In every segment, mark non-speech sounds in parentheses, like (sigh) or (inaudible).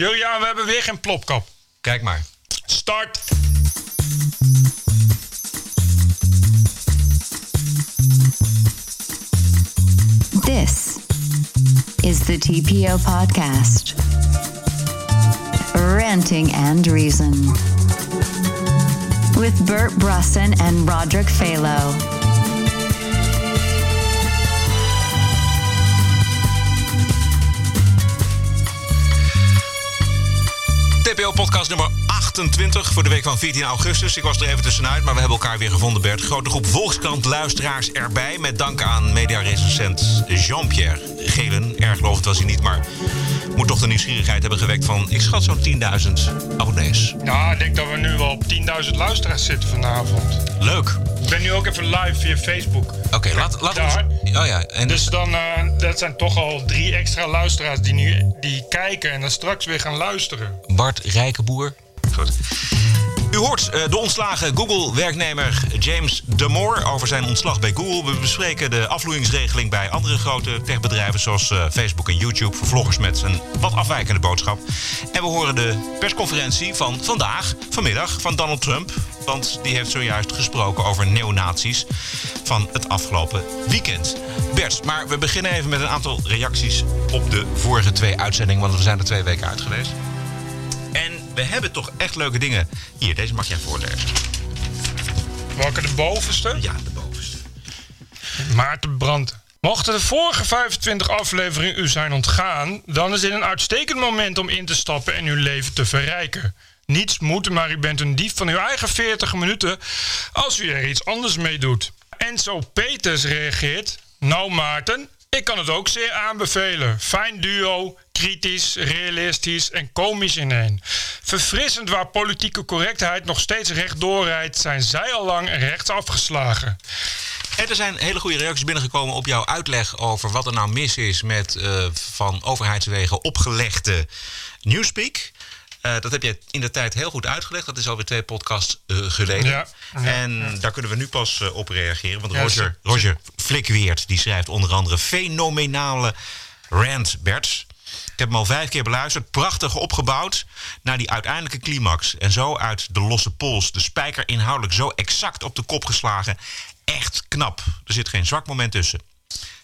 Julian, we hebben weer geen plopkap. Kijk maar. Start! This is the TPO podcast. Ranting and Reason. With Bert Brusson and Roderick Phalo. TPO-podcast nummer 28 voor de week van 14 augustus. Ik was er even tussenuit, maar we hebben elkaar weer gevonden, Bert. Grote groep Volkskrant-luisteraars erbij. Met dank aan mediarecensent Jean-Pierre Gelen. Erg lovend was hij niet, maar moet toch de nieuwsgierigheid hebben gewekt van... ik schat zo'n 10.000 abonnees. Ja, ik denk dat we nu wel op 10.000 luisteraars zitten vanavond. Leuk. Ik ben nu ook even live via Facebook. Oké, laat, laat ons... Oh ja, en Dus dan, eh, dat zijn toch al drie extra luisteraars die nu die kijken en dan straks weer gaan luisteren. Bart Rijkenboer. Goed. U hoort eh, de ontslagen Google-werknemer James Damore over zijn ontslag bij Google. We bespreken de afvloeingsregeling bij andere grote techbedrijven zoals eh, Facebook en YouTube voor vloggers met een wat afwijkende boodschap. En we horen de persconferentie van vandaag, vanmiddag, van Donald Trump. Want die heeft zojuist gesproken over neonazies van het afgelopen weekend. Bert, maar we beginnen even met een aantal reacties op de vorige twee uitzendingen, want we zijn er twee weken uit geweest. En we hebben toch echt leuke dingen. Hier, deze mag jij voorlezen. Welke de bovenste? Ja, de bovenste. Maarten Brandt. Mochten de vorige 25 afleveringen u zijn ontgaan, dan is dit een uitstekend moment om in te stappen en uw leven te verrijken. Niets moet, maar u bent een dief van uw eigen 40 minuten als u er iets anders mee doet. Enzo Peters reageert. Nou Maarten, ik kan het ook zeer aanbevelen. Fijn duo, kritisch, realistisch en komisch ineen. Verfrissend waar politieke correctheid nog steeds rechtdoor rijdt, zijn zij al lang rechts afgeslagen. En er zijn hele goede reacties binnengekomen op jouw uitleg over wat er nou mis is met eh, van overheidswegen opgelegde Newspeak. Eh, dat heb je in de tijd heel goed uitgelegd. Dat is alweer twee podcasts eh, geleden. Ja, ja, en daar kunnen we nu pas eh, op reageren. Want Roger, Roger Flikweert die schrijft onder andere fenomenale rant, Bert. Ik heb hem al vijf keer beluisterd. Prachtig opgebouwd naar die uiteindelijke climax. En zo uit de losse pols de spijker inhoudelijk zo exact op de kop geslagen. Echt knap. Er zit geen zwak moment tussen.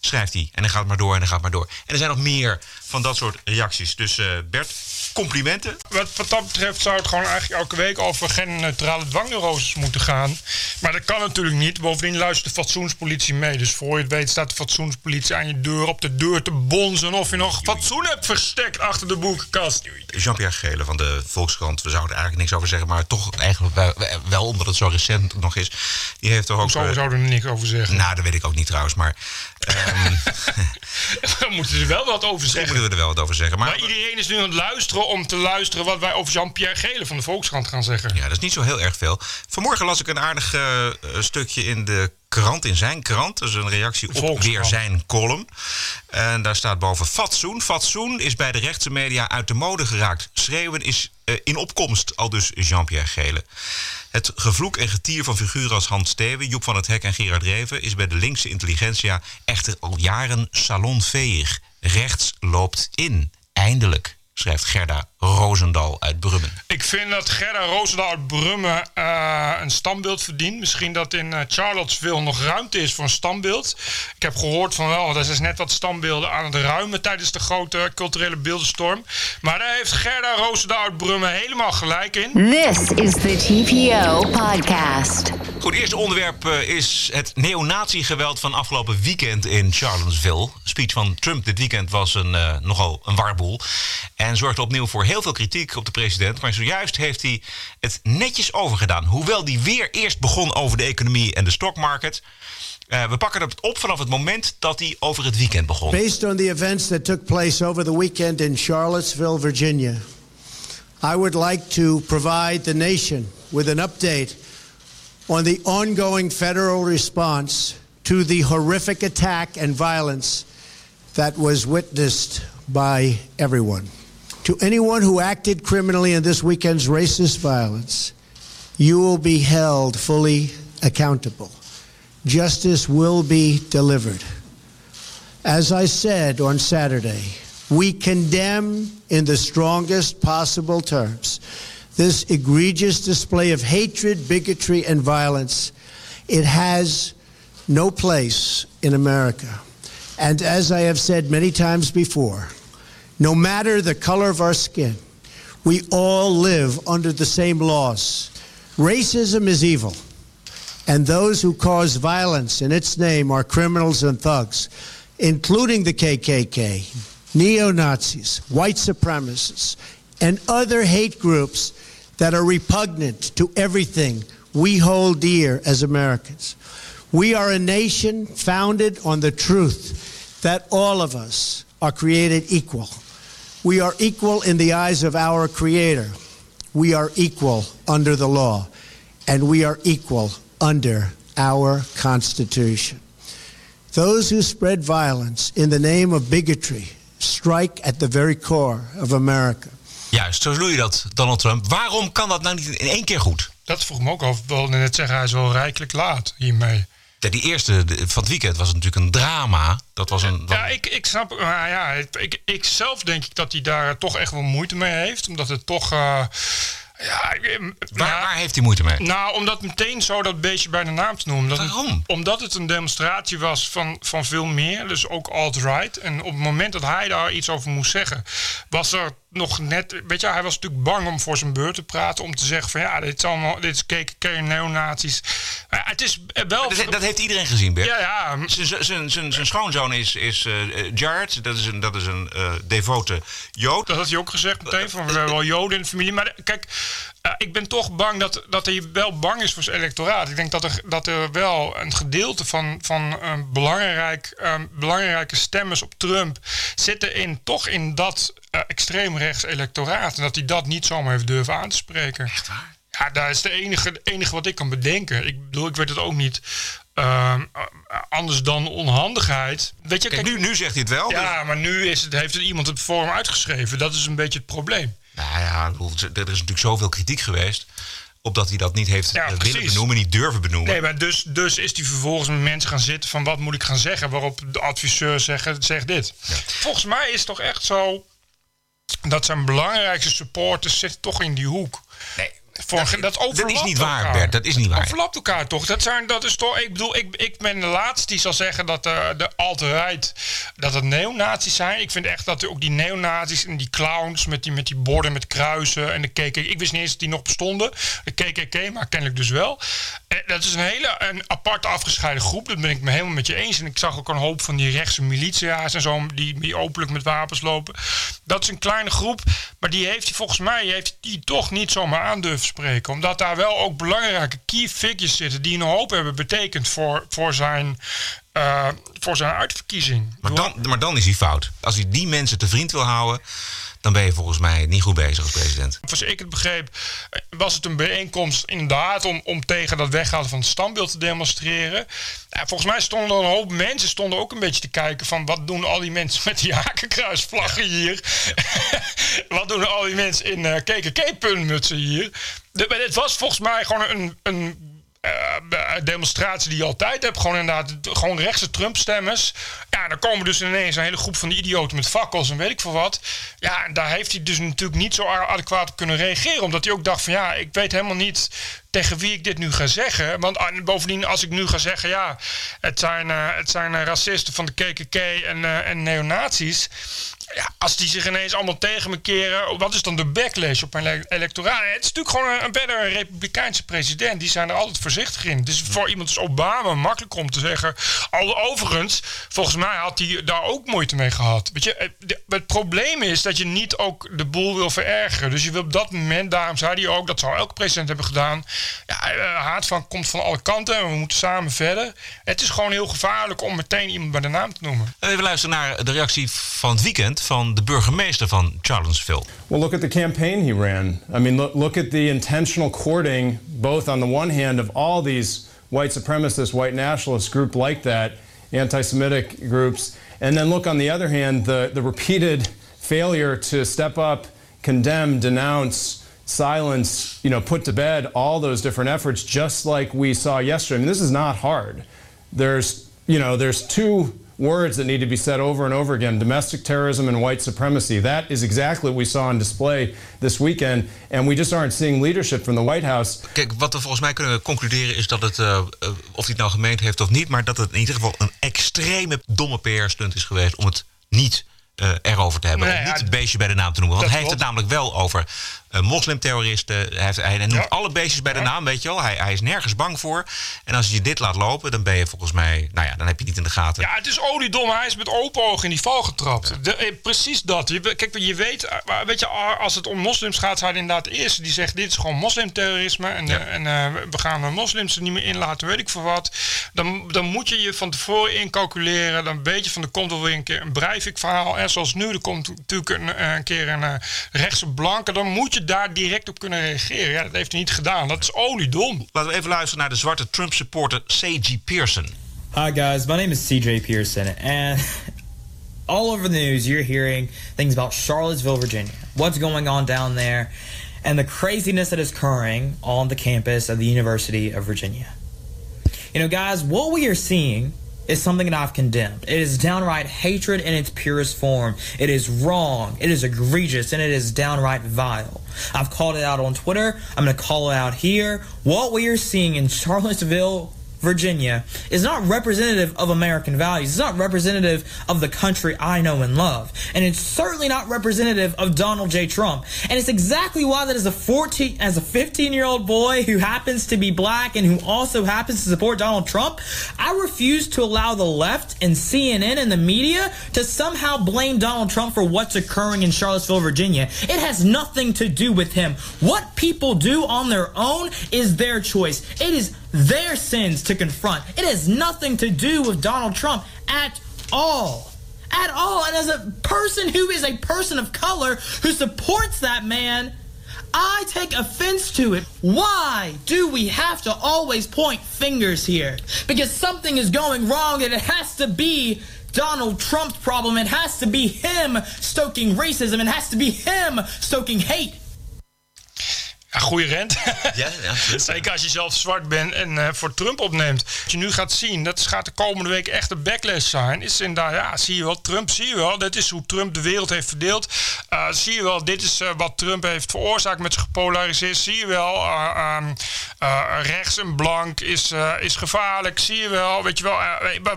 Schrijft hij. En dan gaat het maar door en dan gaat het maar door. En er zijn nog meer van dat soort reacties. Dus eh, Bert, complimenten. Wat, wat dat betreft zou het gewoon eigenlijk elke week over genderneutrale dwangneuroses moeten gaan. Maar dat kan natuurlijk niet. Bovendien luistert de fatsoenspolitie mee. Dus voor je het weet staat de fatsoenspolitie aan je deur op de deur te bonzen. Of je nog fatsoen hebt verstekt achter de boekenkast. Jean-Pierre Gele van de Volkskrant. We zouden er eigenlijk niks over zeggen. Maar toch eigenlijk wel, omdat het zo recent nog is. Die heeft toch ook... Zo eh, zouden we er niks over zeggen. nou, dat weet ik ook niet trouwens. Maar ehm, (laughs) Daar moeten ze er wel wat over (laughs) zeggen. We er wel wat over zeggen. Maar, Maar iedereen is nu aan het luisteren om te luisteren wat wij over Jean-Pierre Gele van de Volkskrant gaan zeggen. Ja, dat is niet zo heel erg veel. Vanmorgen las ik een aardig eh, eh, stukje in de krant, in zijn krant. Dat is een reactie op weer zijn column. En daar staat boven fatsoen. Fatsoen is bij de rechtse media uit de mode geraakt. Schreeuwen is eh, in opkomst, al dus Jean-Pierre Gele. Het gevloek en getier van figuren als Hans Steven, Joep van het Hek en Gerard Reven... is bij de linkse intelligentsia echter al jaren salonveeg. Rechts loopt in. Eindelijk, schrijft Gerda Roosendal uit Brummen. Ik vind dat Gerda Roosendaal uit Brummen eh, een standbeeld verdient. Misschien dat in eh, Charlottesville nog ruimte is voor een standbeeld. Ik heb gehoord van wel, dat is net wat standbeelden aan het ruimen tijdens de grote culturele beeldenstorm. Maar daar heeft Gerda Roosendaal uit Brummen helemaal gelijk in. This is the TPO podcast. Het eerste onderwerp eh, is het neonazi-geweld van afgelopen weekend in Charlottesville. De speech van Trump dit weekend was een, eh, nogal een warboel. En zorgde opnieuw voor heel veel kritiek op de president. Maar zojuist heeft hij het netjes overgedaan. Hoewel hij weer eerst begon over de economie en de stockmarket. Eh, we pakken het op vanaf het moment dat hij over het weekend begon. Based on the events that took place over the weekend in Charlottesville, Virginia, I would like to provide the nation with an update on the ongoing federal response to the horrific attack and violence that was witnessed by everyone. To anyone who acted criminally in this weekend's racist violence, you will be held fully accountable. Justice will be delivered. As I said on Saturday, We condemn in the strongest possible terms this egregious display of hatred, bigotry, and violence. It has no place in America. And as I have said many times before, no matter the color of our skin, we all live under the same laws. Racism is evil, and those who cause violence in its name are criminals and thugs, including the KKK, neo Nazis, white supremacists, and other hate groups that are repugnant to everything we hold dear as Americans. We are a nation founded on the truth that all of us are created equal. We are equal in the eyes of our Creator. We are equal under the law. And we are equal under our Constitution. Those who spread violence in the name of bigotry strike at the very core of America. Juist, zo doe je dat, Donald Trump. Waarom kan dat nou niet in één keer goed? Dat vroeg me ook af. Ik wilde net zeggen, hij is wel rijkelijk laat hiermee. Ja, die eerste van het weekend was het natuurlijk een drama. Dat was een. Ja, ik, ik snap. Maar ja, ik, ik zelf denk ik dat hij daar toch echt wel moeite mee heeft. Omdat het toch. eh, ja, ik- waar, waar heeft hij moeite mee? Nou, om dat meteen zo dat beestje bij de naam te noemen. Het- Waarom? omdat het een demonstratie was van, van veel meer, dus ook alt-right. En op het moment dat hij daar iets over moest zeggen, was er nog net... Weet je, hij was natuurlijk bang om voor zijn beurt te praten. Om te zeggen van ja, dit is allemaal, dit is KKK neonazies. Het is wel... Dat, dat heeft iedereen gezien, Bert. ja, ja, Zijn- Zijn zijn- zijn schoonzoon is, is eh, Jared. Dat is een, dat is een eh, devote Jood. Dat had hij ook gezegd meteen. Van, we hebben wel Joden in de familie. Maar kijk, eh, ik ben toch bang dat, dat hij wel bang is voor zijn electoraat. Ik denk dat er, dat er wel een gedeelte van, van eh, belangrijk, eh, belangrijke stemmers op Trump zitten in, toch in dat eh, extreemrechts electoraat. En dat hij dat niet zomaar heeft durven aan te spreken. Echt waar? Ja, dat is de enige, het enige wat ik kan bedenken. Ik bedoel, ik weet het ook niet ehm, eh, anders dan onhandigheid. Weet je, Kijk, nu, nu zegt hij het wel. dus- ja, maar nu is het, heeft het iemand het voor hem uitgeschreven. Dat is een beetje het probleem. Nou ja, er is natuurlijk zoveel kritiek geweest. op dat hij dat niet heeft Ja, eh, willen precies. benoemen, niet durven benoemen. Nee, maar dus, dus is hij vervolgens met mensen gaan zitten van wat moet ik gaan zeggen? Waarop de adviseur zegt, zeg dit. Volgens mij is het toch echt zo dat zijn belangrijkste supporters zitten toch in die hoek. Nee, Voor, dat, dat, is niet waar, elkaar. Bert. Dat is niet waar. overlapt elkaar toch? Dat, zijn, dat is toch. Ik bedoel, ik, ik ben de laatste die zal zeggen dat de, de alt-right. dat het neonazies zijn. Ik vind echt dat ook die neonazies en die clowns. met die, met die borden met kruisen en de KKK. Ik wist niet eens dat die nog bestonden. De KKK, maar kennelijk dus wel. En dat is een hele een apart afgescheiden groep. Dat ben ik me helemaal met je eens. En ik zag ook een hoop van die rechtse militia's en zo. die, die openlijk met wapens lopen. Dat is een kleine groep. Maar die heeft volgens mij heeft die toch niet zomaar aan durven spreken. Omdat daar wel ook belangrijke key figures zitten. die een hoop hebben betekend voor, voor, zijn, eh, voor zijn uitverkiezing. Maar dan, maar dan is hij fout. Als hij die mensen te vriend wil houden, dan ben je volgens mij niet goed bezig als president. Zoals ik het begreep, was het een bijeenkomst inderdaad om, om tegen dat weghalen van het standbeeld te demonstreren. Ja, volgens mij stonden er een hoop mensen stonden ook een beetje te kijken van wat doen al die mensen met die hakenkruisvlaggen hier? (laughs) wat doen al die mensen in uh, KKK-puntmutsen hier? De, het was volgens mij gewoon een, een eh, demonstratie die je altijd hebt. Gewoon inderdaad, gewoon rechtse Trump-stemmers. Ja, dan komen dus ineens een hele groep van die idioten met fakkels en weet ik veel wat. Ja, daar heeft hij dus natuurlijk niet zo adequaat op kunnen reageren. Omdat hij ook dacht van ja, ik weet helemaal niet tegen wie ik dit nu ga zeggen. Want ah, bovendien, als ik nu ga zeggen, ja, het zijn, uh, het zijn uh, racisten van de KKK en, en neonazies. Ja, als die zich ineens allemaal tegen me keren, wat is dan de backlash op mijn electoraat? Het is natuurlijk gewoon een, verder een republikeinse president. Die zijn er altijd voorzichtig in. Dus voor iemand als Obama makkelijk om te zeggen. Al overigens, volgens mij had hij daar ook moeite mee gehad. Weet je, het, het probleem is dat je niet ook de boel wil verergeren. Dus je wil op dat moment, daarom zei hij ook, dat zou elke president hebben gedaan. Ja, haat van komt van alle kanten en we moeten samen verder. Het is gewoon heel gevaarlijk om meteen iemand bij de naam te noemen. Even luisteren naar de reactie van het weekend van de burgemeester van Charlottesville. Well, look at the campaign he ran. I mean, look, look at the intentional courting, both on the one hand of all these white supremacist, white nationalist group like that, anti-Semitic groups, and then look on the other hand, the, the repeated failure to step up, condemn, denounce, silence, you know, put to bed all those different efforts, just like we saw yesterday. I mean, this is not hard. There's, you know, there's two words that need to be said over and over again domestic terrorism and white supremacy. That is exactly what we saw on display this weekend. And we just aren't seeing leadership from the White House. Kijk, wat we volgens mij kunnen concluderen is dat het, uh, of hij het nou gemeend heeft of niet, maar dat het in ieder geval een extreme domme PR-stunt is geweest om het niet uh, erover te hebben. Nee, om niet het beestje bij de naam te noemen. Want hij heeft het namelijk wel over moslimterroristen. Hij, heeft, hij noemt ja. alle beestjes bij de naam, weet je wel. Hij, hij is nergens bang voor. En als je dit laat lopen, dan ben je volgens mij... Nou ja, dan heb je niet in de gaten. Ja, het is oliedom. Hij is met open ogen in die val getrapt. Ja. De, eh, precies dat. Je, kijk, je weet, weet je, als het om moslims gaat... zijn inderdaad de eerste die zegt... dit is gewoon moslimterrorisme. En, ja. en uh, we gaan de moslims er niet meer in laten, weet ik voor wat. Dan, dan moet je je van tevoren incalculeren. Dan weet je van, er komt wel weer een keer een Breivik-verhaal. En zoals nu, er komt natuurlijk een, een keer een rechtse blanke. Dan moet je daar direct op kunnen reageren. Ja, dat heeft hij niet gedaan. Dat is oliedom. Laten we even luisteren naar de zwarte Trump-supporter C.G. Pearson. Hi guys, my name is C.J. Pearson and (laughs) all over the news you're hearing things about Charlottesville, Virginia. What's going on down there and the craziness that is occurring on the campus of the University of Virginia. You know, guys, what we are seeing is something that I've condemned. It is downright hatred in its purest form. It is wrong, it is egregious, and it is downright vile. I've called it out on Twitter. I'm going to call it out here. What we are seeing in Charlottesville, Virginia is not representative of American values. It's not representative of the country I know and love. And it's certainly not representative of Donald J. Trump. And it's exactly why that as a 14 as a 15-year-old boy who happens to be black and who also happens to support Donald Trump, I refuse to allow the left and CNN and the media to somehow blame Donald Trump for what's occurring in Charlottesville, Virginia. It has nothing to do with him. What people do on their own is their choice. It is their sins to confront. It has nothing to do with Donald Trump at all. At all. And as a person who is a person of color who supports that man, I take offense to it. Why do we have to always point fingers here? Because something is going wrong and it has to be Donald Trump's problem. It has to be him stoking racism. It has to be him stoking hate. Goede rent. Ja, ja, (laughs) Zeker als je zelf zwart bent en uh, voor Trump opneemt. Wat je nu gaat zien, dat gaat de komende week echt een backlash zijn. Is inderdaad, ja, zie je wel, Trump, zie je wel. Dit is hoe Trump de wereld heeft verdeeld. Uh, zie je wel, dit is uh, wat Trump heeft veroorzaakt met zijn gepolariseerd. Zie je wel, um, rechts en blank is, is gevaarlijk. Zie je wel, weet je wel,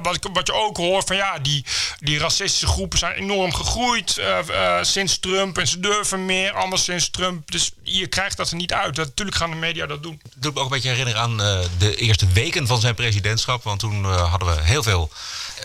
wat, wat je ook hoort van ja, die, die racistische groepen zijn enorm gegroeid sinds Trump. En ze durven meer, anders sinds Trump. Dus je krijgt dat er niet uit. Dat, natuurlijk gaan de media dat doen. Dat doet me ook een beetje herinneren aan uh, de eerste weken van zijn presidentschap. Want toen uh, hadden we heel veel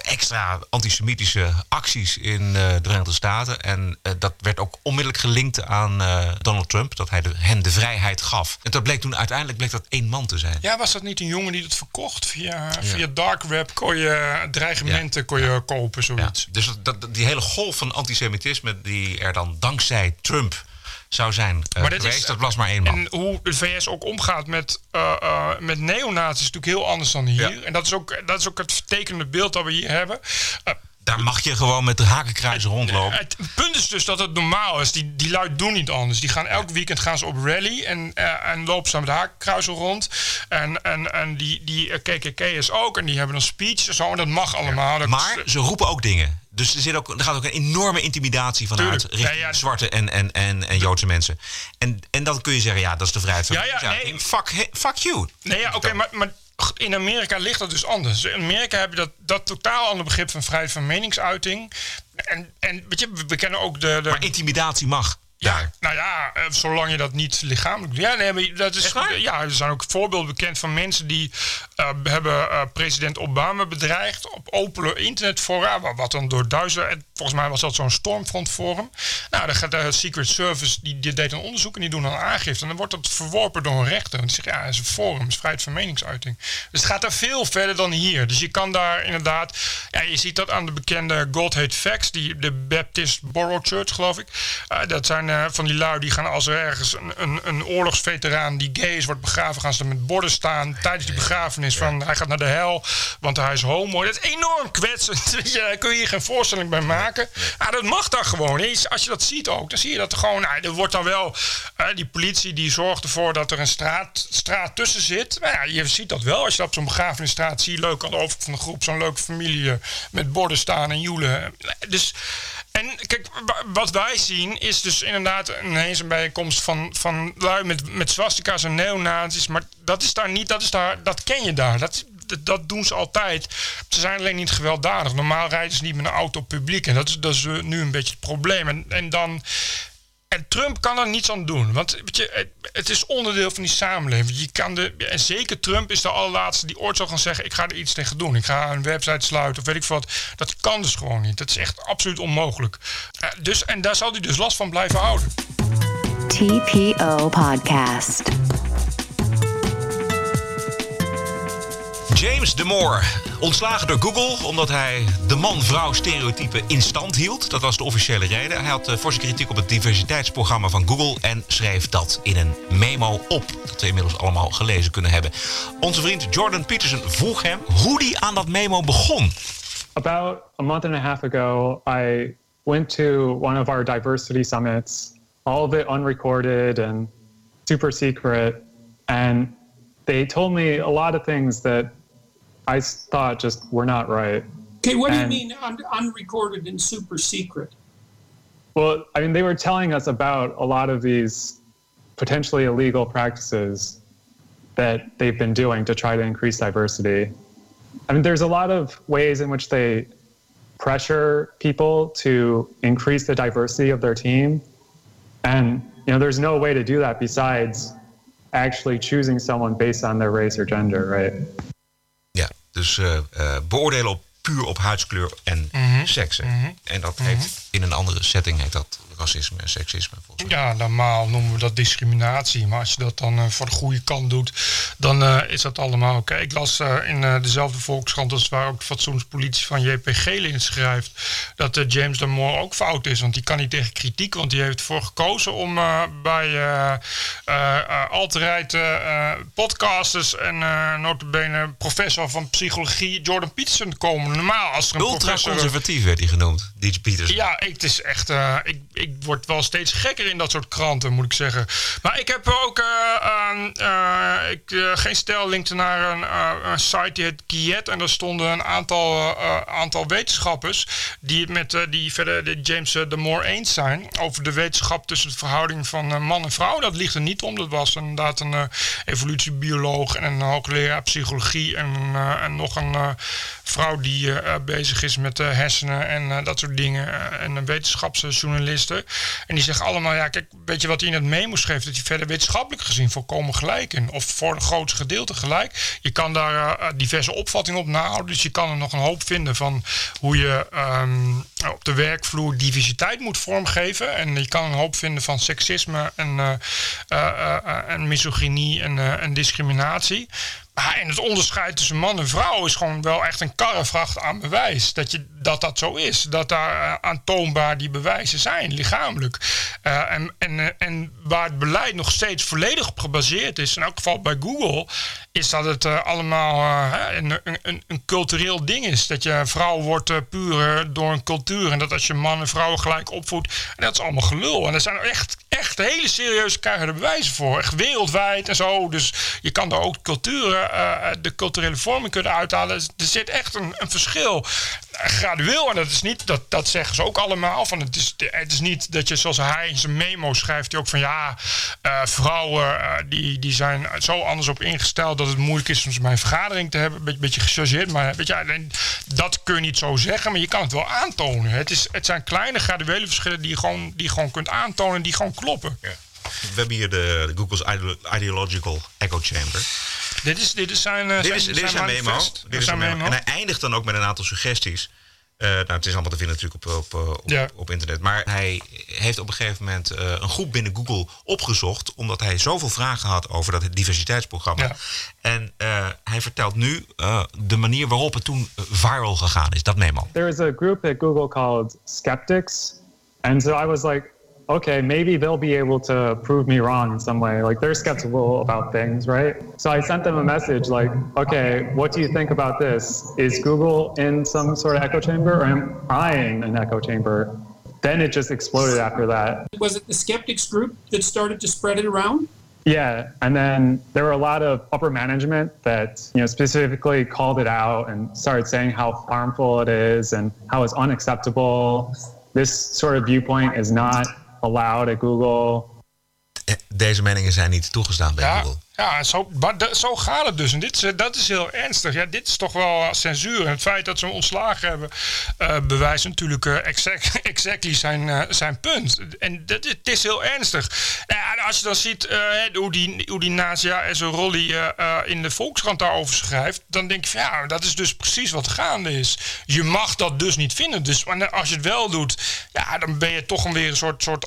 extra antisemitische acties in uh, de Verenigde Staten. En dat werd ook onmiddellijk gelinkt aan Donald Trump. Dat hij de, hen de vrijheid gaf. En dat bleek toen uiteindelijk bleek dat één man te zijn. Ja, was dat niet een jongen die dat verkocht? Via, ja. via dark web kon je dreigementen ja. kon je kopen, zoiets. Dus dat, die hele golf van antisemitisme die er dan dankzij Trump zou zijn uh, maar geweest. Is, dat was maar één man. En hoe de VS ook omgaat met, uh, met neonazi's is natuurlijk heel anders dan hier. Ja. En dat is, ook, dat is ook het vertekende beeld dat we hier hebben. Daar mag je gewoon met de hakenkruizen rondlopen. Het, punt is dus dat het normaal is. Die, die lui doen niet anders. Die gaan elk weekend gaan ze op rally en, uh, en lopen ze met de hakenkruizen rond. En, en, en die, die KKK is ook. En die hebben een speech zo. En dat mag allemaal. Ja. maar ze roepen ook dingen. Dus er, zit ook, er gaat ook een enorme intimidatie vanuit Tuurlijk. richting ja, ja. zwarte en, en, en, en Joodse mensen. En, en dan kun je zeggen, ja, dat is de vrijheid van... Ja, ja, nee. fuck, fuck you. Nee, ja, oké, okay, maar, maar in Amerika ligt dat dus anders. In Amerika heb je dat, dat totaal andere begrip van vrijheid van meningsuiting. En, en weet je, we kennen ook de, de... Maar intimidatie mag. Ja, nou ja, zolang je dat niet lichamelijk doet. Ja, nee, maar dat is. Ja, er zijn ook voorbeelden bekend van mensen die uh, hebben uh, president Obama bedreigd op open internetfora, wat dan door duizenden. Volgens mij was dat zo'n stormfrontforum. Nou, dan gaat de Secret Service die, die deed een onderzoek en die doen dan aangifte. En dan wordt dat verworpen door een rechter. En die zegt ja, het is een forum, het is vrijheid van meningsuiting. Dus het gaat daar veel verder dan hier. Dus je kan daar inderdaad. Ja, je ziet dat aan de bekende God Hate Facts, die de Baptist Borough Church, geloof ik. Uh, dat zijn eh, van die lui die gaan als er ergens een, een, een oorlogsveteraan die gay is wordt begraven, gaan ze er met borden staan tijdens die begrafenis van hij gaat naar de hel, want hij is homo. Dat is enorm kwetsend. Weet (laughs) je, Daar kun je je geen voorstelling bij maken. Ah, dat mag daar gewoon. Als je dat ziet ook, dan zie je dat er gewoon, nou, er wordt dan wel, eh, die politie die zorgt ervoor dat er een straat, straat tussen zit. Nou ja, je ziet dat wel. Als je op zo'n begrafenisstraat zie je leuk aan de overkant van de groep zo'n leuke familie eh, met borden staan en joelen. Dus en kijk, wa- wat wij zien is dus inderdaad ineens een bijeenkomst van, van lui met, met swastika's en neonazis. Maar dat is daar niet, dat, is daar, dat ken je daar. Dat, dat, dat doen ze altijd. Ze zijn alleen niet gewelddadig. Normaal rijden ze niet met een auto publiek. En dat is, dat is eh, nu een beetje het probleem. En, en dan. En Trump kan er niets aan doen. Want weet je, het, is onderdeel van die samenleving. Je kan de, en zeker Trump is de allerlaatste die ooit zal gaan zeggen... ik ga er iets tegen doen. Ik ga een website sluiten of weet ik wat. Dat kan dus gewoon niet. Dat is echt absoluut onmogelijk. Eh, dus, en daar zal hij dus last van blijven houden. TPO Podcast. James Damore, ontslagen door Google omdat hij de man-vrouw stereotype in stand hield. Dat was de officiële reden. Hij had uh, forse kritiek op het diversiteitsprogramma van Google en schreef dat in een memo op. Dat we inmiddels allemaal gelezen kunnen hebben. Onze vriend Jordan Peterson vroeg hem hoe hij aan dat memo begon. About a month and a half ago, I went to one of our diversity summits, all of it unrecorded and super secret. And they told me a lot of things that I thought just were not right. Okay, what do you mean un- unrecorded and super secret? Well, I mean, they were telling us about a lot of these potentially illegal practices that they've been doing to try to increase diversity. I mean, there's a lot of ways in which they pressure people to increase the diversity of their team. And, you know, there's no way to do that besides actually choosing someone based on their race or gender, right? Dus eh, eh, beoordelen op, puur op huidskleur en seks. hè. En dat heet, in een andere setting heet dat racisme en seksisme volgens mij. Ja, normaal noemen we dat discriminatie. Maar als je dat dan eh, voor de goede kant doet, dan eh, is dat allemaal oké. Ik las eh, in dezelfde Volkskrant als waar ook de fatsoenspolitie van JP Gele in schrijft, dat James Damore ook fout is. Want die kan niet tegen kritiek, want die heeft ervoor gekozen om bij eh, podcasters en eh notabene professor van psychologie Jordan Peterson te komen. Normaal als er een professor... Ultra-conservatief werd hij genoemd, DJ Peters. Ja, ik, het is echt. ik, ik word wel steeds gekker in dat soort kranten, moet ik zeggen. Maar ik heb ook. eh, aan, eh, ik, eh, geen stel linkte naar een, een site die heet Kiet. En daar stonden een aantal, aantal wetenschappers. die het met die verder de James de Moore eens zijn. over de wetenschap tussen de verhouding van man en vrouw. Dat ligt er niet om. Dat was inderdaad een evolutiebioloog en een hoogleraar psychologie. en, en nog een vrouw die bezig is met hersenen en dat soort dingen. en een En die zeggen allemaal, ja, kijk, weet je wat hij in het memo schreef? Dat hij verder wetenschappelijk gezien volkomen gelijk in. Of voor een groot gedeelte gelijk. Je kan daar eh, diverse opvattingen op nahouden. Dus je kan er nog een hoop vinden van hoe je ehm, op de werkvloer diversiteit moet vormgeven. En je kan een hoop vinden van seksisme en, eh, eh, eh, en misogynie en, eh, en discriminatie. En het onderscheid tussen man en vrouw is gewoon wel echt een karrevracht aan bewijs. Dat je, dat, dat zo is. Dat daar eh, aantoonbaar die bewijzen zijn, lichamelijk. Eh, en, en, eh, en waar het beleid nog steeds volledig op gebaseerd is, in elk geval bij Google, is dat het allemaal een, een, een, cultureel ding is. Dat je vrouw wordt puur door een cultuur. En dat als je man en vrouw gelijk opvoedt, dat is allemaal gelul. En er zijn echt, echt hele serieuze keiharde bewijzen voor. Echt wereldwijd en zo. Dus je kan daar ook culturen, eh, de culturele vorming kunnen uithalen. Dus Er zit echt een, een verschil. Gradueel, en dat is niet, dat, dat zeggen ze ook allemaal. Van het, is, het is niet dat je zoals hij in zijn memo schrijft, die ook van ja, eh, vrouwen eh, die, die zijn zo anders op ingesteld dat het moeilijk is om ze bij een vergadering te hebben. Een beetje, beetje gechargeerd, maar weet je, dat kun je niet zo zeggen, maar je kan het wel aantonen. Het, is, het zijn kleine graduele verschillen die je gewoon, die je gewoon kunt aantonen, die gewoon kloppen. Ja. We hebben hier de, de Google's ideo- Ideological Echo Chamber. Dit is, dit is zijn, eh, Dit zijn, is, dit is zijn memo. manifest. Dit is zijn memo. En hij eindigt dan ook met een aantal suggesties. Eh, nou, het is allemaal te vinden natuurlijk op, op, eh, op, Ja. op internet. Maar hij heeft op een gegeven moment eh, een groep binnen Google opgezocht. Omdat hij zoveel vragen had over dat diversiteitsprogramma. Ja. En eh, hij vertelt nu eh, de manier waarop het toen viral gegaan is. Dat memo. There was a group at Google called Skeptics. And so I was like, okay, maybe they'll be able to prove me wrong in some way. Like they're skeptical about things, right? So I sent them a message like, okay, what do you think about this? Is Google in some sort of echo chamber or am I in an echo chamber? Then it just exploded after that. Was it the skeptics group that started to spread it around? Yeah, and then there were a lot of upper management that you know specifically called it out and started saying how harmful it is and how it's unacceptable. This sort of viewpoint is not allowed at Google. Eh, Deze meningen zijn niet toegestaan bij Ja, Google. Ja zo, zo gaat het dus. En dit, dat is heel ernstig. Ja, dit is toch wel censuur. En het feit dat ze hem ontslagen hebben, eh, bewijst natuurlijk eh, exact, (laughs) exactly zijn, eh, zijn punt. En dat, het is heel ernstig. En als je dan ziet hoe die, hoe die Nazia en zijn Rolly in de Volkskrant daarover schrijft, dan denk je van ja, dat is dus precies wat gaande is. Je mag dat dus niet vinden. Dus als je het wel doet, ja, dan ben je toch weer een soort, soort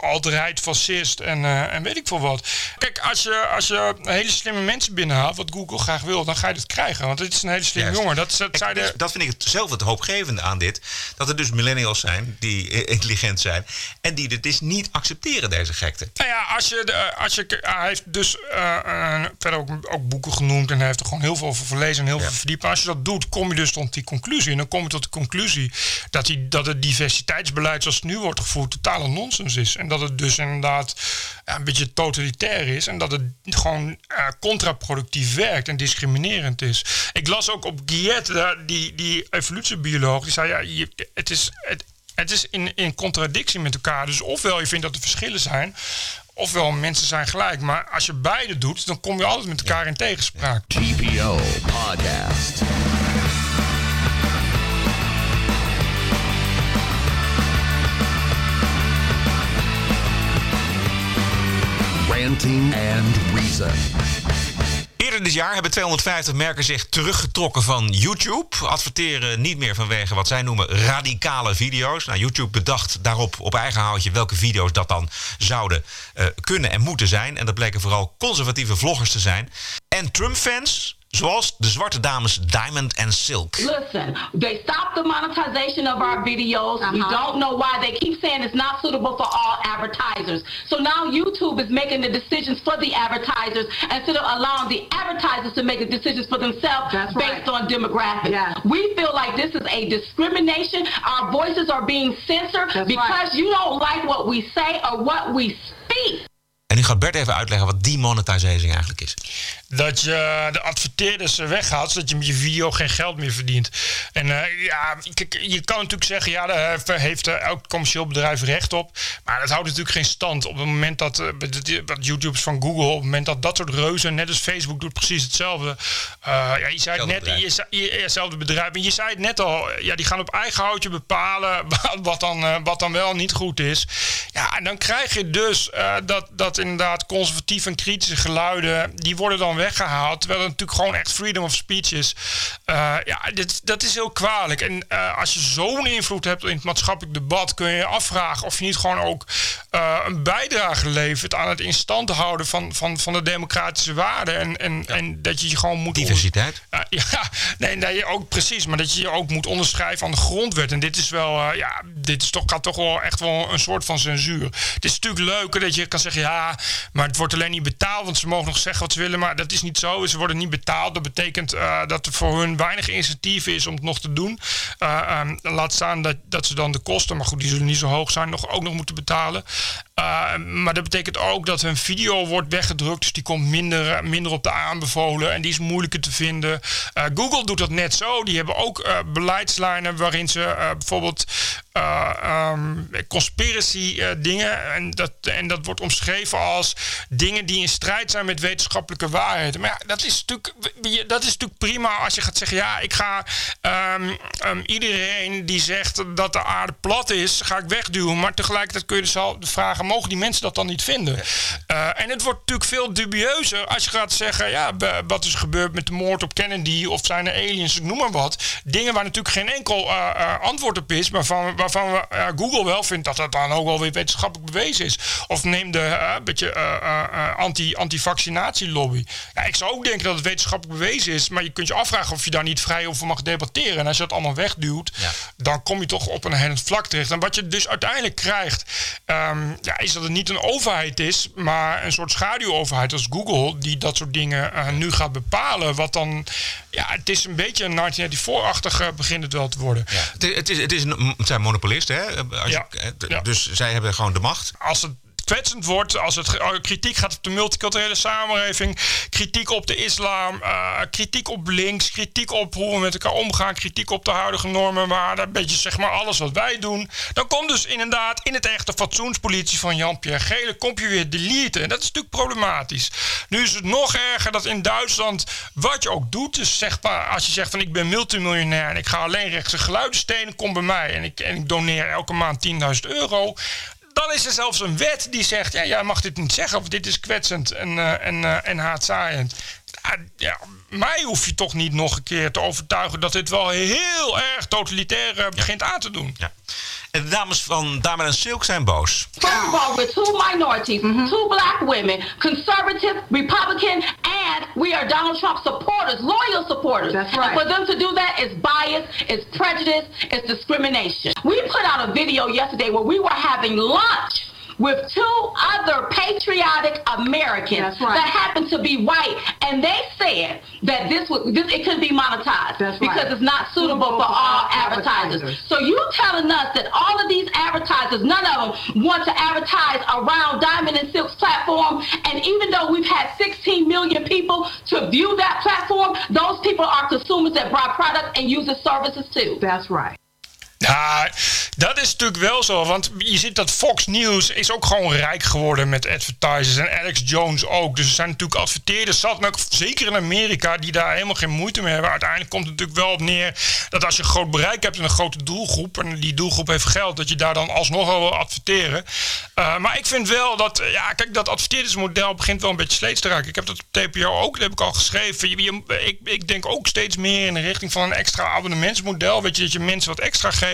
fascist en, en weet ik veel wat. Kijk, als je, als je hele slimme mensen binnenhaalt, wat Google graag wil, dan ga je het krijgen. Want het is een hele slimme jongen. Dat, dat, Kijk, zei de, dat vind ik het zelf het hoopgevende aan dit. Dat er dus millennials zijn die intelligent zijn. En die dit dus niet accepteren, deze gekte. Nou ja, als je, de- als je, hij heeft dus eh, eh, verder ook, ook boeken genoemd en hij heeft er gewoon heel veel over gelezen en heel veel verdiept. Maar als je dat doet, kom je dus tot die conclusie. En dan kom je tot de conclusie dat, die, dat het diversiteitsbeleid zoals het nu wordt gevoerd totale nonsens is. En dat het dus inderdaad ja, een beetje totalitair is en dat het gewoon eh, contraproductief werkt en discriminerend is. Ik las ook op Guillet, die, die evolutiebioloog, die zei ja, je, het is... Het, het is in, in contradictie met elkaar. Dus ofwel je vindt dat er verschillen zijn, ofwel mensen zijn gelijk. Maar als je beide doet, dan kom je altijd met elkaar in tegenspraak. TPO Podcast. Eerder dit jaar hebben 250 merken zich teruggetrokken van YouTube. Adverteren niet meer vanwege wat zij noemen radicale video's. Nou, YouTube bedacht daarop op eigen houtje welke video's dat dan zouden eh, kunnen en moeten zijn. En dat bleken vooral conservatieve vloggers te zijn. En Trump-fans, zoals de zwarte dames Diamond and Silk. Listen, they stopped the monetization of our videos. We uh-huh. don't know why. They keep saying it's not suitable for all advertisers. So now YouTube is making the decisions for the advertisers instead of allowing the advertisers to make the decisions for themselves based on demographics. We feel like this is a discrimination. Our voices are being censored because you don't like what we say or what we speak. En nu gaat Bert even uitleggen wat demonetizing eigenlijk is. Dat je de adverteerders weghaalt, zodat je met je video geen geld meer verdient. En eh, ja, kijk, je kan natuurlijk zeggen, ja, daar heeft eh, elk commercieel bedrijf recht op. Maar dat houdt natuurlijk geen stand. Op het moment dat, eh, dat YouTube's van Google, op het moment dat dat soort reuzen, net als Facebook doet precies hetzelfde. Eh, ja, je zei het net, bedrijf. je, zei- je, je- hetzelfde bedrijf. En je zei het net al, ja, die gaan op eigen houtje bepalen (laughs) wat dan, eh, wat dan wel niet goed is. Ja, en dan krijg je dus eh, dat, dat inderdaad conservatieve en kritische geluiden, die worden dan weggehaald. Terwijl het natuurlijk gewoon echt freedom of speech is. Eh, ja, dit, dat is heel kwalijk. En eh, als je zo'n invloed hebt in het maatschappelijk debat, kun je je afvragen of je niet gewoon ook eh, een bijdrage levert aan het in stand houden van, van, van de democratische waarden. En, en, en dat je je gewoon moet. Diversiteit. Ja, ja, nee, dat je ook precies, maar dat je je ook moet onderschrijven aan de grondwet. En dit is wel, ja, dit is toch, gaat toch wel echt wel een soort van censuur. Het is natuurlijk leuker dat je kan zeggen, ja, maar het wordt alleen niet betaald, want ze mogen nog zeggen wat ze willen, maar dat is niet zo. Ze worden niet betaald. Dat betekent eh, dat er voor hun weinig initiatief is om het nog te doen. Eh, ehm, laat staan dat, dat ze dan de kosten, maar goed, die zullen niet zo hoog zijn, nog, ook nog moeten betalen. Eh, maar dat betekent ook dat hun video wordt weggedrukt. Dus die komt minder, minder op de aanbevolen. En die is moeilijker te vinden. Google doet dat net zo. Die hebben ook beleidslijnen waarin ze bijvoorbeeld ehm, conspiracy dingen. En dat, en dat wordt omschreven als dingen die in strijd zijn met wetenschappelijke waarheden. Maar ja, dat is natuurlijk, dat is natuurlijk prima als je gaat zeggen: ja, ik ga ehm, ehm, iedereen die zegt dat de aarde plat is, ga ik wegduwen. Maar tegelijkertijd kun je dus al de vragen: mogen die mensen dat dan niet vinden? Eh, en het wordt natuurlijk veel dubieuzer als je gaat zeggen: ja, wat is gebeurd met de moord op Kennedy of zijn er aliens, ik noem maar wat. Dingen waar natuurlijk geen enkel eh, eh, antwoord op is, maar van, waarvan we, Google wel vindt dat dat dan ook wel weer wetenschappelijk bewezen is. Of neem de, beetje eh, eh, eh, anti, anti-vaccinatielobby. Ja, ik zou ook denken dat het wetenschappelijk bewezen is. Maar je kunt je afvragen of je daar niet vrij over mag debatteren. En als je dat allemaal wegduwt, dan kom je toch op een hellend vlak terecht. En wat je dus uiteindelijk krijgt, ehm, ja, is dat het niet een overheid is, maar een soort schaduwoverheid als Google, die dat soort dingen nu gaat bepalen. Wat dan, ja, het is een beetje een 1994-achtige begint het wel te worden. Het, is, het, is, het, is een, het zijn monopolisten, hè? Als je- dus zij hebben gewoon de macht. Als het kwetsend wordt, als het ge- kritiek gaat op de multiculturele samenleving, kritiek op de islam, eh, kritiek op links, kritiek op hoe we met elkaar omgaan, kritiek op de huidige normen, maar een beetje zeg maar alles wat wij doen, dan komt dus inderdaad in het echte fatsoenspolitie van Jan-Pierre Gele, kom je weer deleten. En dat is natuurlijk problematisch. Nu is het nog erger dat in Duitsland, wat je ook doet, dus zeg maar, als je zegt van ik ben multimiljonair en ik ga alleen rechtse geluiden stenen, kom bij mij en ik, en ik doneer elke maand 10.000 euro. Dan is er zelfs een wet die zegt: ja, jij mag dit niet zeggen, of dit is kwetsend en, eh, en, eh, en haatzaaiend. Ja, ja, mij hoef je toch niet nog een keer te overtuigen dat dit wel heel erg totalitair eh, begint aan te doen. Ja. En de dames van Dame en Silk zijn boos. First of all, we're two minorities, two black women, conservative, Republican, and we are Donald Trump supporters, loyal supporters. That's And for them to do that is bias, is prejudice, is discrimination. We put out a video yesterday where we were having lunch with two other patriotic Americans right. that happen to be white, and they said that this would this it could be monetized That's because right. it's not suitable for all advertisers. So you telling us that all of these advertisers, none of them want to advertise around Diamond and Silk's platform, and even though we've had 16 million people to view that platform, those people are consumers that buy product and use the services too. That's right. Ja, dat is natuurlijk wel zo. Want je ziet dat Fox News is ook gewoon rijk geworden met advertisers. En Alex Jones ook. Dus er zijn natuurlijk adverteerders zat. Zeker in Amerika die daar helemaal geen moeite mee hebben. Uiteindelijk komt het natuurlijk wel op neer dat als je een groot bereik hebt en een grote doelgroep. En die doelgroep heeft geld. Dat je daar dan alsnog wel wil adverteren. Uh, maar ik vind wel dat, ja, kijk, dat adverteerdersmodel begint wel een beetje sleets te raken. Ik heb dat op TPO ook, dat heb ik al geschreven. Ik, ik denk ook steeds meer in de richting van een extra abonnementsmodel. Weet je, dat je mensen wat extra geeft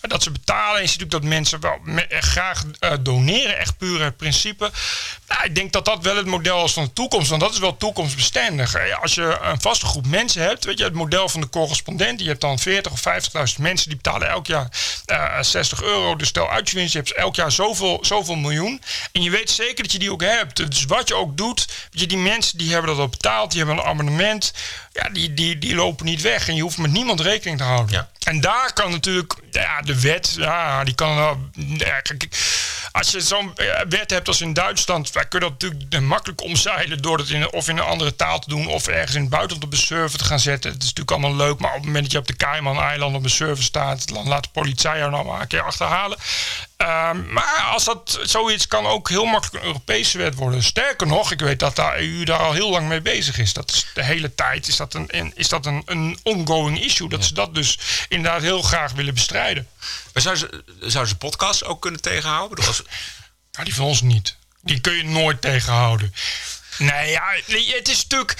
dat ze betalen. En je ook dat mensen wel me- graag uh, doneren, echt puur het principe. Nou, ik denk dat dat wel het model is van de toekomst, want dat is wel toekomstbestendig. Als je een vaste groep mensen hebt, weet je, het model van de correspondent, je hebt dan 40 of 50.000 mensen die betalen elk jaar uh, 60 euro. Dus stel uit je winst, je hebt elk jaar zoveel, zoveel miljoen. En je weet zeker dat je die ook hebt. Dus wat je ook doet, je, die mensen die hebben dat al betaald, die hebben een abonnement. Ja, die, die, die lopen niet weg en je hoeft met niemand rekening te houden. Ja. En daar kan natuurlijk, ja, de wet, ja, die kan wel. Ja, kijk, als je zo'n wet hebt als in Duitsland, wij kunnen dat natuurlijk makkelijk omzeilen door het in, of in een andere taal te doen of ergens in het buitenland op een server te gaan zetten. Het is natuurlijk allemaal leuk, maar op het moment dat je op de Cayman-eilanden op een server staat, dan laat de politie jou nou maar een keer achterhalen. Um, maar als dat zoiets kan ook heel makkelijk een Europese wet worden. Sterker nog, ik weet dat de EU daar al heel lang mee bezig is. Dat is de hele tijd is dat een, is dat een, een ongoing issue. Dat ja. ze dat dus inderdaad heel graag willen bestrijden. Maar zou ze, zou ze podcasts ook kunnen tegenhouden? Als... (laughs) Nou, die van ons niet. Die kun je nooit tegenhouden. Nee, ja, het is natuurlijk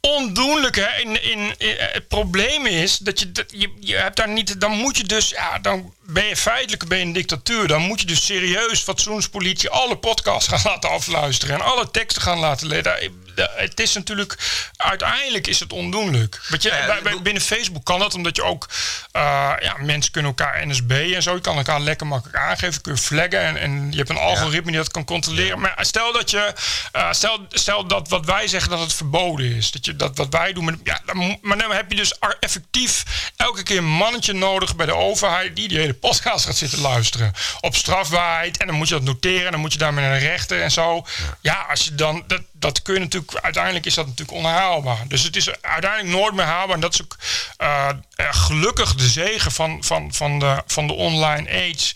ondoenlijk. Hè? In, in, in, het probleem is dat je, dat je, je hebt daar niet. Dan moet je dus. Ja, dan ben je feitelijk ben je een dictatuur. Dan moet je dus serieus fatsoenspolitie alle podcasts gaan laten afluisteren. En alle teksten gaan laten lezen. Het is natuurlijk. Uiteindelijk is het ondoenlijk. Weet je, bij, bij, binnen Facebook kan dat, omdat je ook. Uh, ja, mensen kunnen elkaar NSB en zo. Je kan elkaar lekker makkelijk aangeven. Kun je flaggen. En, en je hebt een algoritme die dat kan controleren. Maar stel dat je. Uh, stel, stel dat wat wij zeggen dat het verboden is. Dat je dat wat wij doen. Met, ja, dan, maar dan heb je dus effectief elke keer een mannetje nodig bij de overheid. die die hele podcast gaat zitten luisteren. Op strafbaarheid. En dan moet je dat noteren. En dan moet je daarmee naar de rechter en zo. Ja, als je dan. Dat, dat kun je natuurlijk. Uiteindelijk is dat natuurlijk onhaalbaar. Dus het is uiteindelijk nooit meer haalbaar. En dat is ook uh, gelukkig de zegen van, van, van, de, van de online age.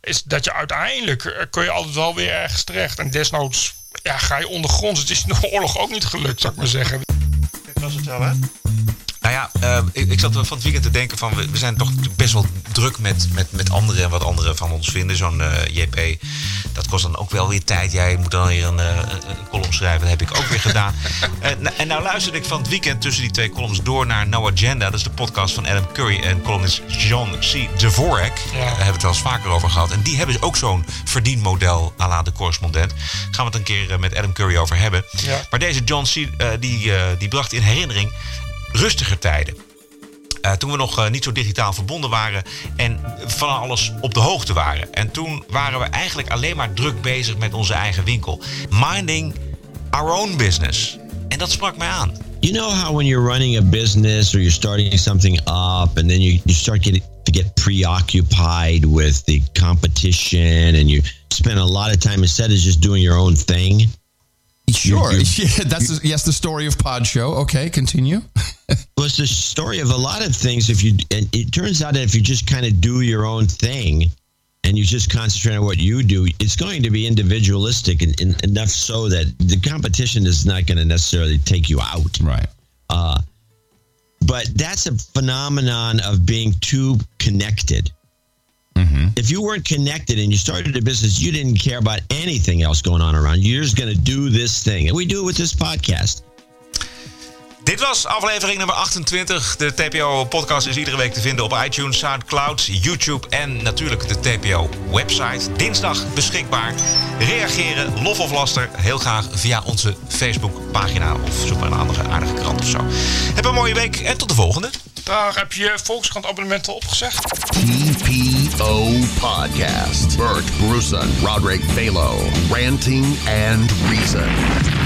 Is dat je uiteindelijk. Uh, kun je altijd wel weer ergens terecht. En desnoods. Ja, ga je ondergronds. Het is de oorlog ook niet gelukt, zou ik maar zeggen. Dat was het wel, hè? Nou ja, eh, ik, ik zat van het weekend te denken van... we, we zijn toch best wel druk met, met, met anderen en wat anderen van ons vinden. Zo'n eh, JP, dat kost dan ook wel weer tijd. Jij moet dan weer een, eh, een- column schrijven. Dat heb ik ook weer gedaan. (laughs) en, nou- en nou luisterde ik van het weekend tussen die twee columns door naar No Agenda. Dat is de podcast van Adam Curry en columnist John C. Dvorak. Daar hebben we het wel eens vaker over gehad. En die hebben ook zo'n verdienmodel à la de correspondent. Gaan we het een keer met Adam Curry over hebben. Ja. Maar deze John C. die, die bracht in herinnering rustiger tijden. Eh, toen we nog eh, niet zo digitaal verbonden waren en van alles op de hoogte waren. En toen waren we eigenlijk alleen maar druk bezig met onze eigen winkel. Minding our own business. En dat sprak mij aan. You know how when you're running a business or you're starting something up and then you, you start getting to get preoccupied with the competition and you spend a lot of time instead of just doing your own thing? Sure. You- (laughs) Yeah, that's the, yes, the story of Pod Show. Okay, continue. (laughs) Well, it's the story of a lot of things. If you, and it turns out that if you just kind of do your own thing and you just concentrate on what you do, it's going to be individualistic and, and enough so that the competition is not going to necessarily take you out. Right. Uh, but that's a phenomenon of being too connected. If you weren't connected and you started a business, you didn't care about anything else going on around. you. You're just going to do this thing. And we do it with this podcast. Dit was aflevering nummer 28. De TPO-podcast is iedere week te vinden op iTunes, Soundcloud, YouTube en natuurlijk de TPO-website. Dinsdag beschikbaar. Reageren, lof of laster, heel graag via onze Facebook-pagina of zoek maar een andere aardige krant of zo. Heb een mooie week en tot de volgende. Daar heb je Volkskrant abonnementen opgezegd. TPO Podcast. Bert Bruson, Roderick Balo. Ranting and Reason.